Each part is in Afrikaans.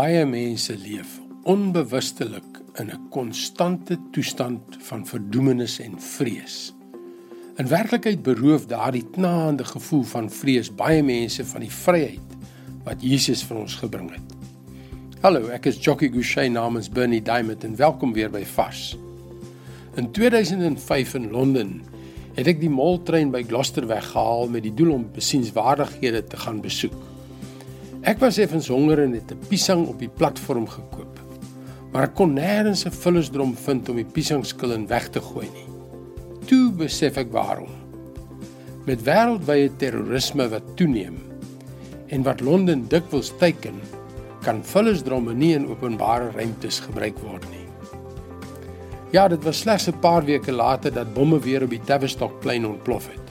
Baie mense leef onbewustelik in 'n konstante toestand van verdoemenis en vrees. In werklikheid beroof daardie knaande gevoel van vrees baie mense van die vryheid wat Jesus vir ons gebring het. Hallo, ek is Jockey Gouchee namens Bernie Diamond en welkom weer by Vars. In 2005 in Londen het ek die moltrein by Gloucester weggehaal met die doel om besienswaardighede te gaan besoek. Ek was effens honger en het 'n piesang op die platform gekoop. Maar ek kon nêrens 'n vullisdrom vind om die piesangskil in weg te gooi nie. Toe besef ek waarom. Met wêreldwye terrorisme wat toeneem en wat Londen dikwels teiken, kan vullisdromme nie in openbare ruimtes gebruik word nie. Ja, dit was slegs 'n paar weke later dat bomme weer op die Tavistock-plein ontplof het.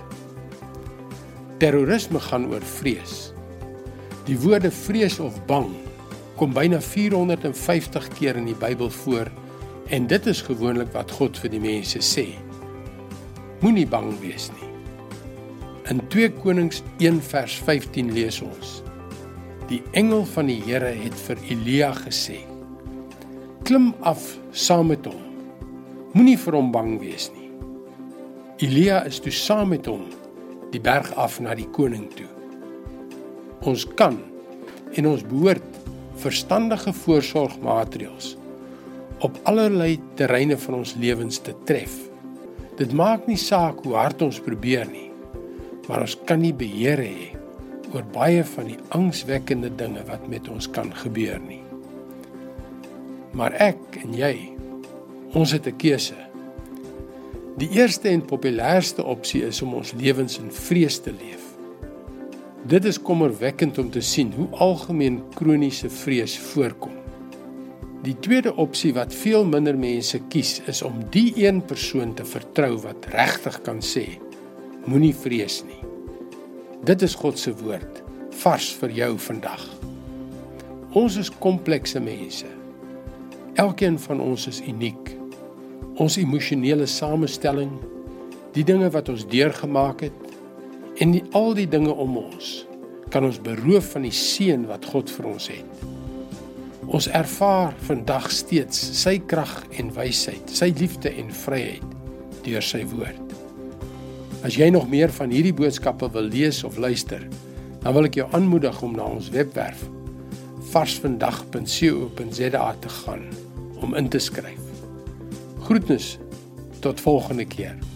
Terrorisme gaan oor vrees. Die woorde vrees of bang kom byna 450 keer in die Bybel voor en dit is gewoonlik wat God vir die mense sê. Moenie bang wees nie. In 2 Konings 1 vers 15 lees ons: Die engel van die Here het vir Elia gesê: Klim af saam met hom Moenie vir hom bang wees nie. Elia is toe saam met hom die berg af na die koning toe. Ons kan en ons behoort verstandige voorsorgmaatreëls op allerlei terreine van ons lewens te tref. Dit maak nie saak hoe hard ons probeer nie, maar ons kan nie beheer hê oor baie van die angswekkende dinge wat met ons kan gebeur nie. Maar ek en jy Ons het 'n keuse. Die eerste en populairste opsie is om ons lewens in vrees te leef. Dit is kommerwekkend om te sien hoe algemeen kroniese vrees voorkom. Die tweede opsie wat veel minder mense kies, is om die een persoon te vertrou wat regtig kan sê: Moenie vrees nie. Dit is God se woord, vars vir jou vandag. Ons is komplekse mense. Elkeen van ons is uniek ons emosionele samestelling, die dinge wat ons deurgemaak het en die, al die dinge om ons kan ons beroof van die seën wat God vir ons het. Ons ervaar vandag steeds sy krag en wysheid, sy liefde en vryheid deur sy woord. As jy nog meer van hierdie boodskappe wil lees of luister, dan wil ek jou aanmoedig om na ons webwerf varsvandag.co.za te gaan om in te skryf. Groetnis tot volgende keer.